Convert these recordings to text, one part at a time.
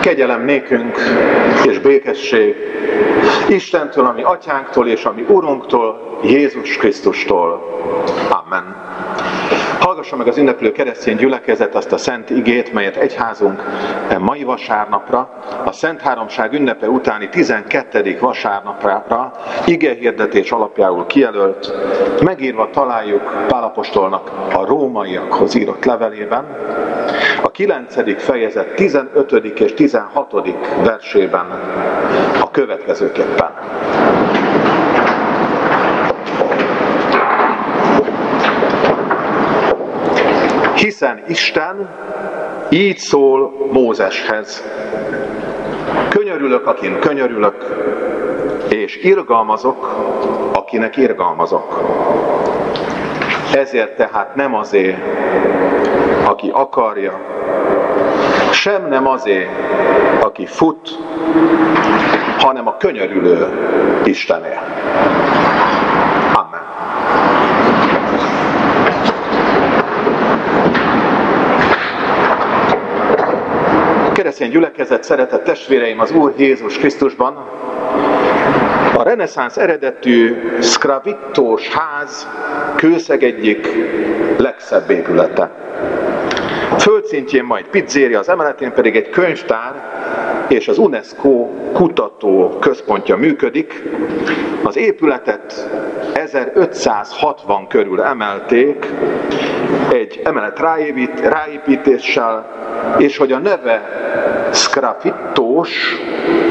Kegyelem nékünk és békesség Istentől, ami atyánktól és ami Urunktól, Jézus Krisztustól. Amen. Hallgassa meg az ünneplő keresztény gyülekezet azt a szent igét, melyet egyházunk mai vasárnapra, a Szent Háromság ünnepe utáni 12. vasárnapra ige hirdetés alapjául kijelölt, megírva találjuk Pálapostolnak a rómaiakhoz írott levelében, a 9. fejezet 15. és 16. versében a következőképpen. Hiszen Isten így szól Mózeshez. Könyörülök, akin könyörülök, és irgalmazok, akinek irgalmazok. Ezért tehát nem azért, aki akarja, sem nem azért, aki fut, hanem a könyörülő Istené. Amen. Keresztény gyülekezet, szeretett testvéreim az Úr Jézus Krisztusban, a reneszánsz eredetű Scravittós ház kőszeg egyik legszebb épülete. Földszintjén majd pizzéria, az emeletén pedig egy könyvtár és az UNESCO kutató központja működik. Az épületet 1560 körül emelték, egy emelet ráépítéssel, és hogy a neve Scrafittós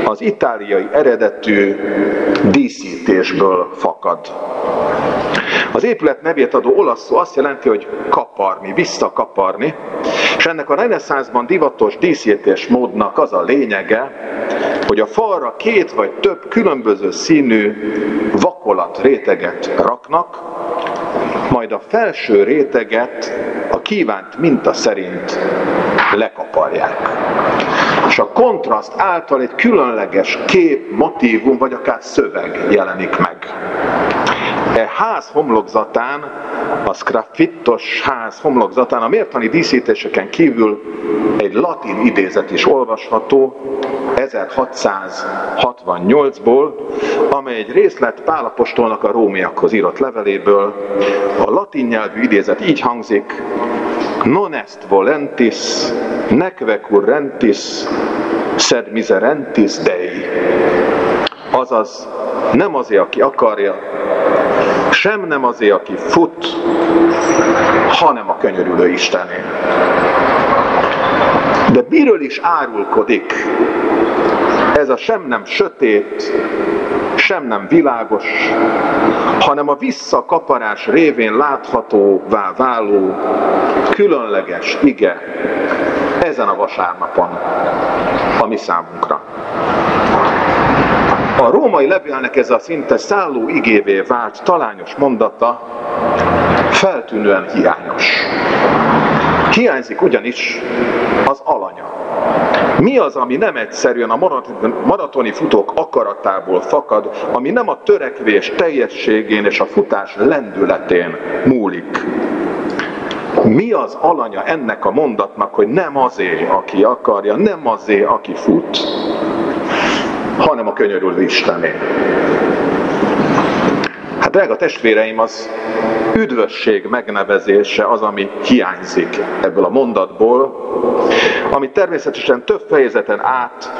az itáliai eredetű díszítésből fakad. Az épület nevét adó olasz szó azt jelenti, hogy kaparni, visszakaparni, és ennek a reneszánszban divatos díszítés módnak az a lényege, hogy a falra két vagy több különböző színű vakolat réteget raknak, majd a felső réteget a kívánt minta szerint lekaparják. És a kontraszt által egy különleges kép, motívum, vagy akár szöveg jelenik meg. Ház homlokzatán, a Scrafittos ház homlokzatán a mértani díszítéseken kívül egy latin idézet is olvasható 1668-ból, amely egy részlet Pálapostolnak a rómiakhoz írott leveléből. A latin nyelvű idézet így hangzik, non est volentis, neque currentis, sed miserentis Dei. Azaz, nem azért, aki akarja, sem nem azért, aki fut, hanem a könyörülő Istené. De miről is árulkodik ez a sem nem sötét, sem nem világos, hanem a visszakaparás révén láthatóvá váló különleges ige ezen a vasárnapon a mi számunkra. A római levélnek ez a szinte szálló igévé vált talányos mondata feltűnően hiányos. Hiányzik ugyanis az alanya. Mi az, ami nem egyszerűen a maratoni futók akaratából fakad, ami nem a törekvés teljességén és a futás lendületén múlik? Mi az alanya ennek a mondatnak, hogy nem azé, aki akarja, nem azé, aki fut, hanem a könyörülő Istené. Hát drága testvéreim, az üdvösség megnevezése az, ami hiányzik ebből a mondatból, ami természetesen több fejezeten át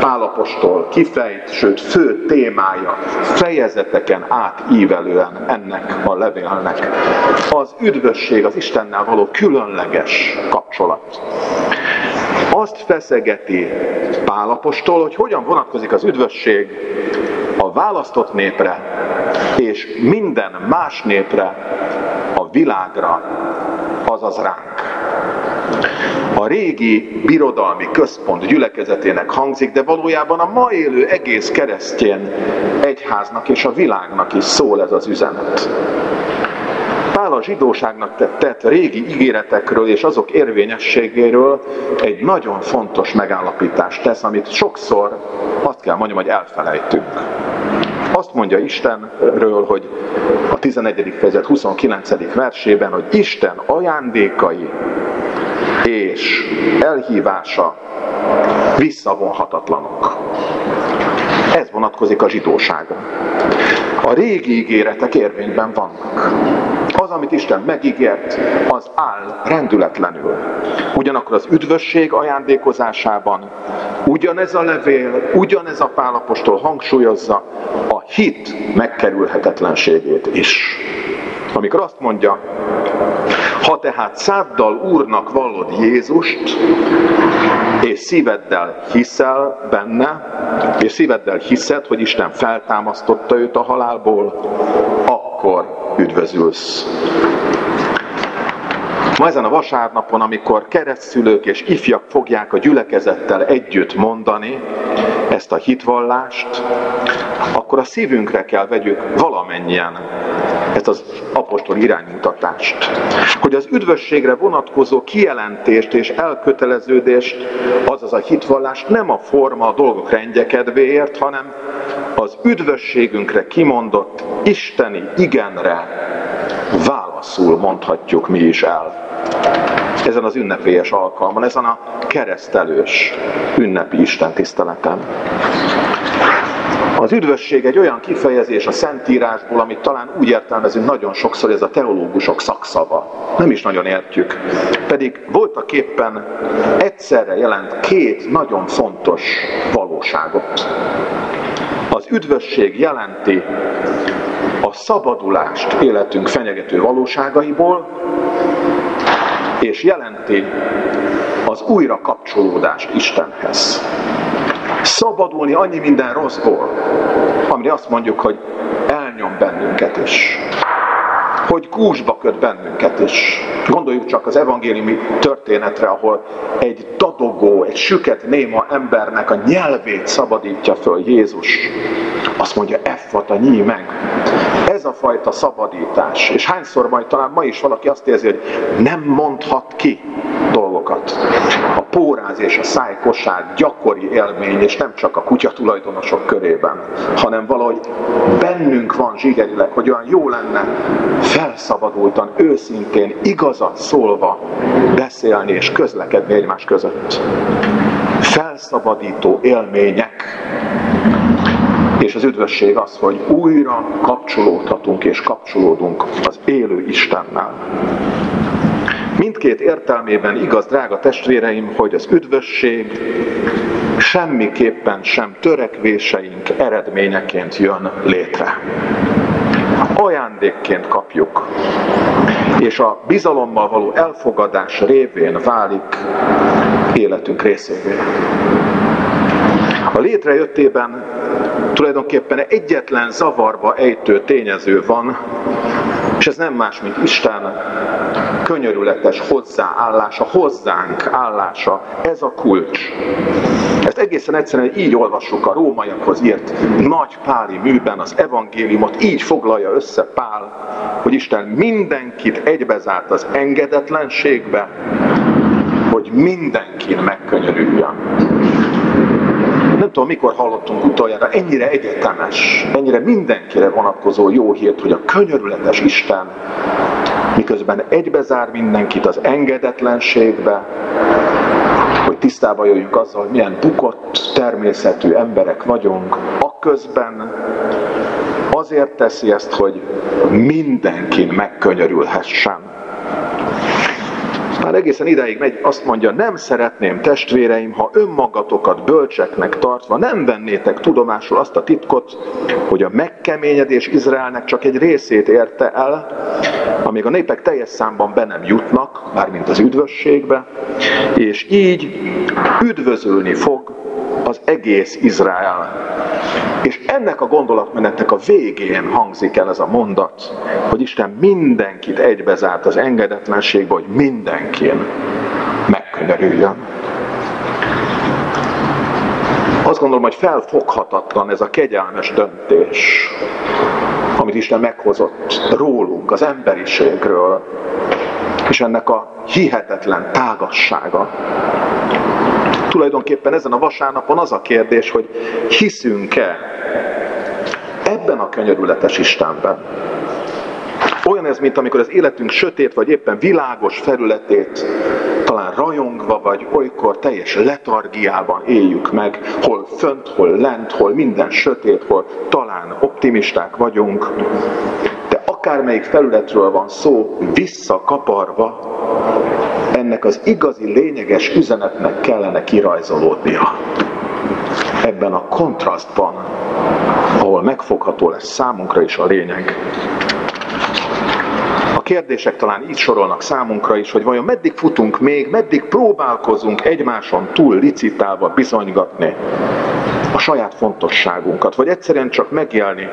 Pálapostól kifejt, sőt fő témája, fejezeteken átívelően ennek a levélnek. Az üdvösség, az Istennel való különleges kapcsolat. Azt feszegeti Pálapostól, hogy hogyan vonatkozik az üdvösség a választott népre és minden más népre, a világra, azaz ránk. A régi birodalmi központ gyülekezetének hangzik, de valójában a ma élő egész keresztjén egyháznak és a világnak is szól ez az üzenet. Pál a zsidóságnak tett régi ígéretekről és azok érvényességéről egy nagyon fontos megállapítást tesz, amit sokszor azt kell mondjam, hogy elfelejtünk. Azt mondja Istenről, hogy a 11. fejezet 29. versében, hogy Isten ajándékai és elhívása visszavonhatatlanok. Ez vonatkozik a zsidóságra. A régi ígéretek érvényben vannak. Az, amit Isten megígért, az áll rendületlenül. Ugyanakkor az üdvösség ajándékozásában ugyanez a levél, ugyanez a pálapostól hangsúlyozza a hit megkerülhetetlenségét is. Amikor azt mondja, ha tehát száddal Úrnak vallod Jézust, és szíveddel hiszel benne, és szíveddel hiszed, hogy Isten feltámasztotta őt a halálból, akkor üdvözülsz. Ma ezen a vasárnapon, amikor keresztszülők és ifjak fogják a gyülekezettel együtt mondani ezt a hitvallást, akkor a szívünkre kell vegyük valamennyien ezt az apostol iránymutatást. Hogy az üdvösségre vonatkozó kijelentést és elköteleződést, azaz a hitvallást nem a forma a dolgok rendjekedvéért, hanem az üdvösségünkre kimondott isteni igenre válaszul mondhatjuk mi is el ezen az ünnepélyes alkalmon, ezen a keresztelős ünnepi Isten tiszteleten. Az üdvösség egy olyan kifejezés a Szentírásból, amit talán úgy értelmezünk nagyon sokszor, ez a teológusok szakszava. Nem is nagyon értjük. Pedig voltak éppen egyszerre jelent két nagyon fontos valóságot. Az üdvösség jelenti a szabadulást életünk fenyegető valóságaiból, és jelenti az újra kapcsolódást Istenhez. Szabadulni annyi minden rosszból, amire azt mondjuk, hogy elnyom bennünket is hogy gúzsba köt bennünket is. Gondoljuk csak az evangéliumi történetre, ahol egy dadogó, egy süket néma embernek a nyelvét szabadítja föl Jézus. Azt mondja, effata, nyí meg. Ez a fajta szabadítás. És hányszor majd talán ma is valaki azt érzi, hogy nem mondhat ki dolgokat. Póráz és a szájkosár gyakori élmény, és nem csak a kutya tulajdonosok körében, hanem valahogy bennünk van zsigerileg, hogy olyan jó lenne felszabadultan, őszintén, igazat szólva beszélni és közlekedni egymás között. Felszabadító élmények. És az üdvösség az, hogy újra kapcsolódhatunk és kapcsolódunk az élő Istennel. Mindkét értelmében igaz, drága testvéreim, hogy az üdvösség semmiképpen sem törekvéseink eredményeként jön létre ajándékként kapjuk, és a bizalommal való elfogadás révén válik életünk részévé. A létrejöttében tulajdonképpen egyetlen zavarba ejtő tényező van, és ez nem más, mint Isten könyörületes hozzáállása, hozzánk állása. Ez a kulcs. Ezt egészen egyszerűen így olvassuk a rómaiakhoz írt nagy páli műben, az evangéliumot, így foglalja össze Pál, hogy Isten mindenkit egybezárt az engedetlenségbe, hogy mindenkin megkönyörüljön. Nem tudom, mikor hallottunk utoljára ennyire egyetemes, ennyire mindenkire vonatkozó jó hírt, hogy a könyörületes Isten miközben egybezár mindenkit az engedetlenségbe, hogy tisztába jöjjünk azzal, hogy milyen bukott természetű emberek vagyunk, akközben azért teszi ezt, hogy mindenkin megkönyörülhessen. Már egészen ideig megy, azt mondja, nem szeretném testvéreim, ha önmagatokat bölcseknek tartva nem vennétek tudomásul azt a titkot, hogy a megkeményedés Izraelnek csak egy részét érte el, amíg a népek teljes számban be nem jutnak, mármint az üdvösségbe, és így üdvözölni fog az egész Izrael. És ennek a gondolatmenetnek a végén hangzik el ez a mondat, hogy Isten mindenkit egybezárt az engedetlenségbe, hogy mindenkin megkönyörüljön. Azt gondolom, hogy felfoghatatlan ez a kegyelmes döntés, amit Isten meghozott rólunk, az emberiségről, és ennek a hihetetlen tágassága. Tulajdonképpen ezen a vasárnapon az a kérdés, hogy hiszünk-e ebben a könyörületes Istenben. Olyan ez, mint amikor az életünk sötét vagy éppen világos felületét talán rajongva, vagy olykor teljes letargiában éljük meg, hol fönt, hol lent, hol minden sötét, hol talán optimisták vagyunk, akármelyik felületről van szó, visszakaparva, ennek az igazi lényeges üzenetnek kellene kirajzolódnia. Ebben a kontrasztban, ahol megfogható lesz számunkra is a lényeg, kérdések talán így sorolnak számunkra is, hogy vajon meddig futunk még, meddig próbálkozunk egymáson túl licitálva bizonygatni a saját fontosságunkat, vagy egyszerűen csak megélni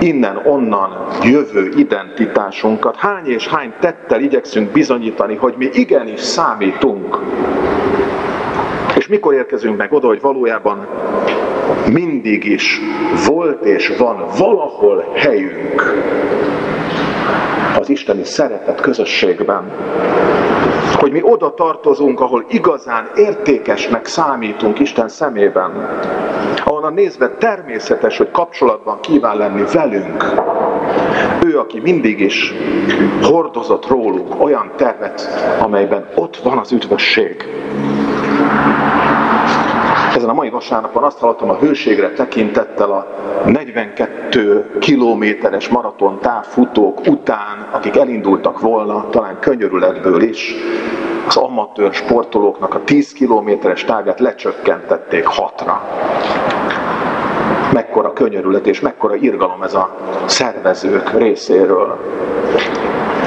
innen-onnan jövő identitásunkat. Hány és hány tettel igyekszünk bizonyítani, hogy mi igenis számítunk. És mikor érkezünk meg oda, hogy valójában mindig is volt és van valahol helyünk az isteni szeretet közösségben. Hogy mi oda tartozunk, ahol igazán értékesnek számítunk Isten szemében. Ahonnan nézve természetes, hogy kapcsolatban kíván lenni velünk. Ő, aki mindig is hordozott rólunk olyan tervet, amelyben ott van az üdvösség. Ezen a mai vasárnapon azt hallottam a hőségre tekintettel a 42 kilométeres maraton távfutók után, akik elindultak volna, talán könyörületből is, az amatőr sportolóknak a 10 kilométeres távját lecsökkentették hatra. Mekkora könyörület és mekkora irgalom ez a szervezők részéről.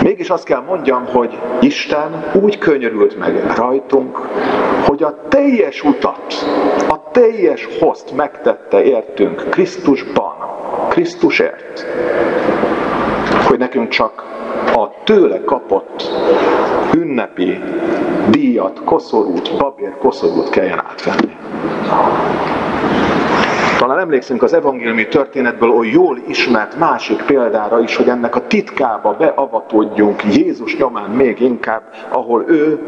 Mégis azt kell mondjam, hogy Isten úgy könyörült meg rajtunk, hogy a teljes utat, a teljes hozt megtette értünk Krisztusban, Krisztusért, hogy nekünk csak a tőle kapott ünnepi díjat, koszorút, babér koszorút kelljen átvenni. Talán emlékszünk az evangéliumi történetből oly jól ismert másik példára is, hogy ennek a titkába beavatódjunk Jézus nyomán még inkább, ahol ő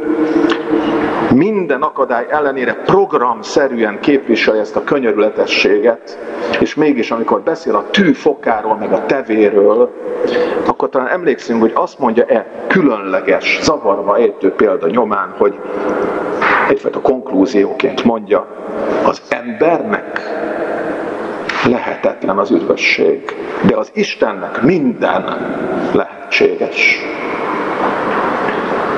minden akadály ellenére programszerűen képviseli ezt a könyörületességet, és mégis amikor beszél a tű fokáról, meg a tevéről, akkor talán emlékszünk, hogy azt mondja-e különleges, zavarva ejtő példa nyomán, hogy egyfajta konklúzióként mondja, az embernek lehetetlen az üdvösség, de az Istennek minden lehetséges.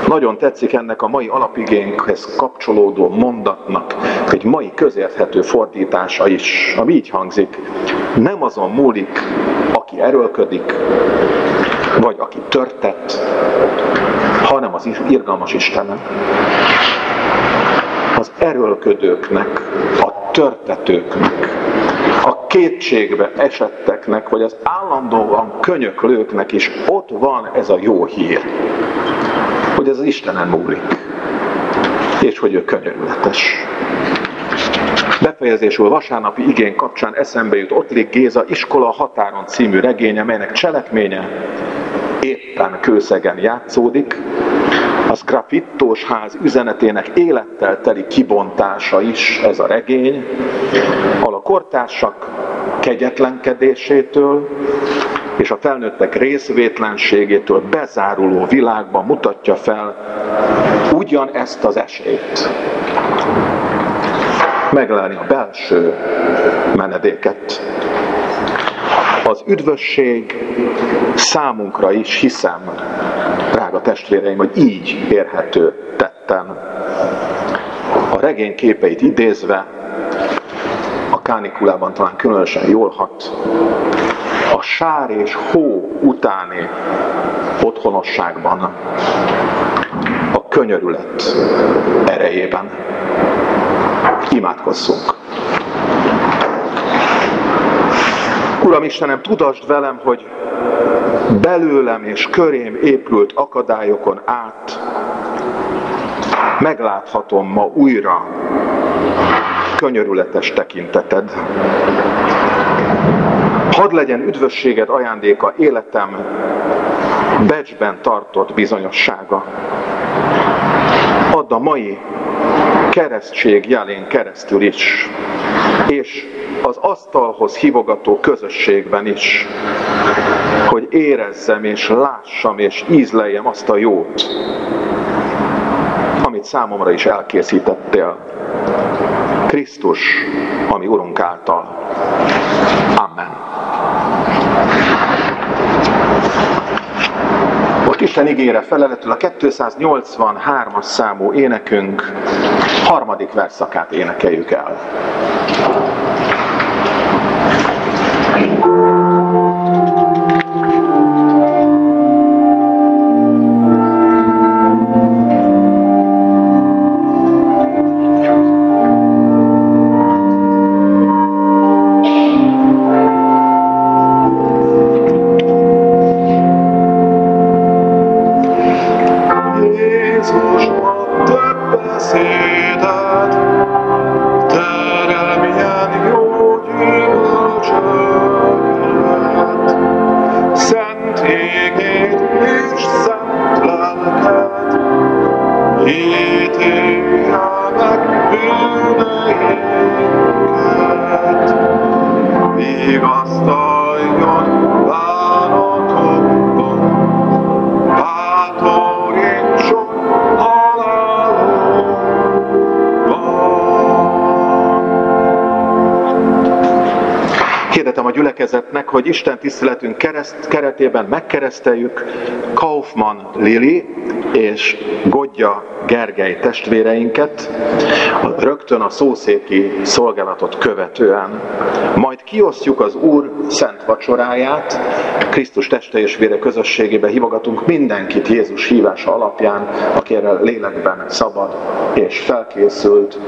Nagyon tetszik ennek a mai alapigénkhez kapcsolódó mondatnak egy mai közérthető fordítása is, ami így hangzik. Nem azon múlik, aki erőlködik, vagy aki törtett, hanem az irgalmas Istenem. Az erőlködőknek, a törtetőknek, kétségbe esetteknek, vagy az állandóan könyöklőknek is ott van ez a jó hír, hogy ez az Istenen múlik, és hogy ő könyörületes. Befejezésül vasárnapi igény kapcsán eszembe jut Ottlik Géza Iskola határon című regénye, melynek cselekménye éppen kőszegen játszódik, az grafittós ház üzenetének élettel teli kibontása is ez a regény, ahol a kortársak kegyetlenkedésétől és a felnőttek részvétlenségétől bezáruló világban mutatja fel ugyan ezt az esélyt. Meglelni a belső menedéket. Az üdvösség számunkra is hiszem, testvéreim, hogy így érhető tetten. A regény képeit idézve, a kánikulában talán különösen jól hat, a sár és hó utáni otthonosságban, a könyörület erejében. Imádkozzunk! Uram Istenem, tudasd velem, hogy belőlem és körém épült akadályokon át megláthatom ma újra könyörületes tekinteted. Hadd legyen üdvösséged ajándéka életem becsben tartott bizonyossága. Add a mai keresztség jelén keresztül is, és az asztalhoz hívogató közösségben is, hogy érezzem és lássam és ízleljem azt a jót, amit számomra is elkészítettél. Krisztus, ami Urunk által. Amen. Most Isten ígére feleletül a 283-as számú énekünk harmadik verszakát énekeljük el. Gyülekezetnek, hogy Isten tiszteletünk kereszt, keretében megkereszteljük Kaufmann Lili és Godja Gergely testvéreinket, rögtön a szószéki szolgálatot követően. Majd kiosztjuk az Úr szent vacsoráját, Krisztus teste és vére közösségébe hívogatunk mindenkit Jézus hívása alapján, aki erre lélekben szabad és felkészült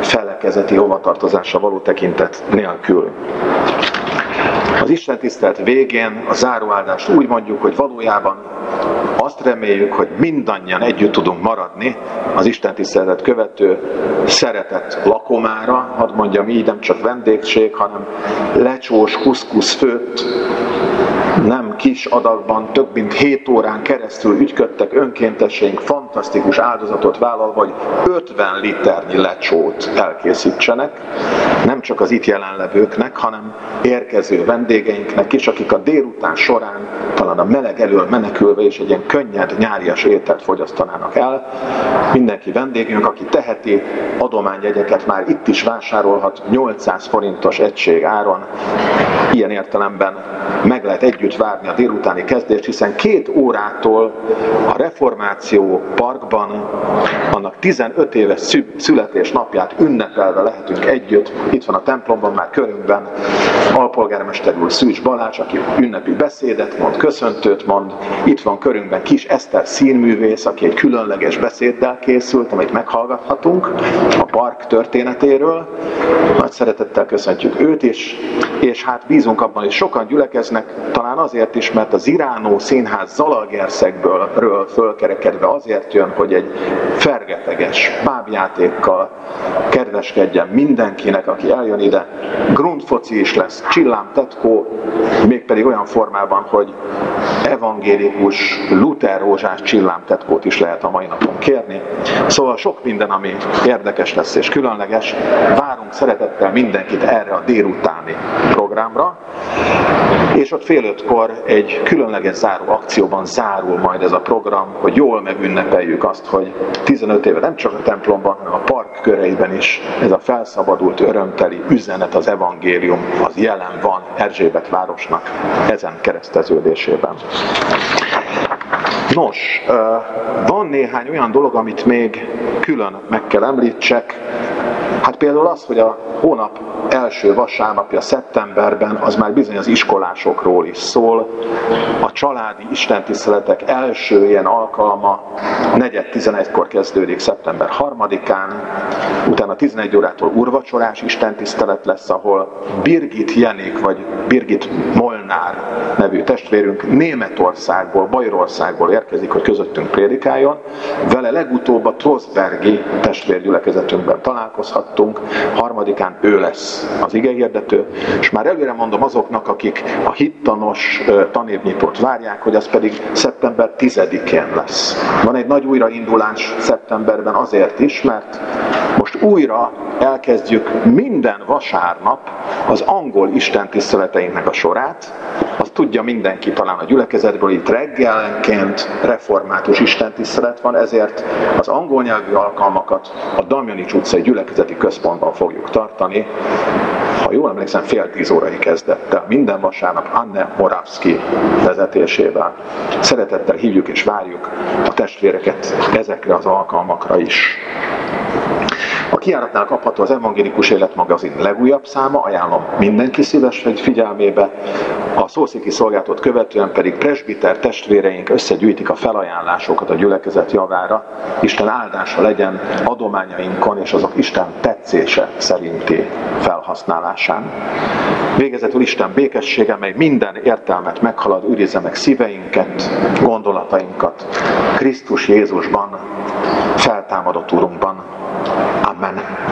felekezeti hovatartozása való tekintet nélkül. Az Isten tisztelt végén a záróáldást úgy mondjuk, hogy valójában azt reméljük, hogy mindannyian együtt tudunk maradni az Isten tiszteletet követő szeretett lakomára, hadd mondjam így, nem csak vendégség, hanem lecsós, kuszkusz főtt, nem kis adagban, több mint 7 órán keresztül ügyködtek önkénteseink, fantasztikus áldozatot vállalva, hogy 50 liternyi lecsót elkészítsenek, nem csak az itt jelenlevőknek, hanem érkező vendégeinknek is, akik a délután során talán a meleg elől menekülve és egy ilyen könnyed nyárias ételt fogyasztanának el. Mindenki vendégünk, aki teheti, adományjegyeket már itt is vásárolhat 800 forintos egység áron. Ilyen értelemben meg lehet együtt várni a délutáni kezdést, hiszen két órától a Reformáció Parkban annak 15 éves születésnapját ünnepelve lehetünk együtt. Itt van a templomban már körünkben Ljubljana. Alpolgármester úr Szűcs Balázs, aki ünnepi beszédet mond, köszöntőt mond. Itt van körünkben Kis Eszter színművész, aki egy különleges beszéddel készült, amit meghallgathatunk a park történetéről. Nagy szeretettel köszöntjük őt is, és hát bízunk abban, hogy sokan gyülekeznek, talán azért is, mert az Iránó Színház Zalagerszegből fölkerekedve azért jön, hogy egy fergeteges bábjátékkal kedveskedjen mindenkinek, aki eljön ide. Grundfoci is lesz, csillám tetkó, mégpedig olyan formában, hogy evangélikus, Luther rózsás csillámtetkót is lehet a mai napon kérni. Szóval sok minden, ami érdekes lesz és különleges. Várunk szeretettel mindenkit erre a délutáni programra, és ott fél ötkor egy különleges záró akcióban zárul majd ez a program, hogy jól megünnepeljük azt, hogy 15 éve nem csak a templomban, hanem a park köreiben is ez a felszabadult, örömteli üzenet, az evangélium, az jelen van Erzsébet városnak ezen kereszteződésében. Nos, van néhány olyan dolog, amit még külön meg kell említsek. Hát például az, hogy a hónap első vasárnapja szeptemberben az már bizony az iskolásokról is szól. A családi istentiszteletek első ilyen alkalma 4.11-kor kezdődik szeptember 3-án, utána 11 órától urvacsorás istentisztelet lesz, ahol Birgit Jenik vagy Birgit Molnár nevű testvérünk Németországból, Bajorországból érkezik, hogy közöttünk prédikáljon. Vele legutóbb a Trosbergi testvérgyülekezetünkben találkozhattunk, harmadikán ő lesz az igehirdető, és már előre mondom azoknak, akik a hittanos tanévnyitót várják, hogy az pedig szeptember 10-én lesz. Van egy nagy újraindulás szeptemberben azért is, mert most újra elkezdjük minden vasárnap az angol istentiszteleteinknek a sorát, azt tudja mindenki talán a gyülekezetből, itt reggelenként református istentisztelet van, ezért az angol nyelvű alkalmakat a Damjanics utcai gyülekezeti központban fogjuk tartani, ha jól emlékszem, fél tíz órai kezdettel, minden vasárnap Anne Moravski vezetésével. Szeretettel hívjuk és várjuk a testvéreket ezekre az alkalmakra is. Kiáratnál kapható az Evangélikus Életmagazin legújabb száma, ajánlom mindenki szíves figyelmébe. A szószéki szolgáltat követően pedig presbiter testvéreink összegyűjtik a felajánlásokat a gyülekezet javára. Isten áldása legyen adományainkon és azok Isten tetszése szerinti felhasználásán. Végezetül Isten békessége, mely minden értelmet meghalad, őrizze meg szíveinket, gondolatainkat Krisztus Jézusban, feltámadott Urunkban. Amen.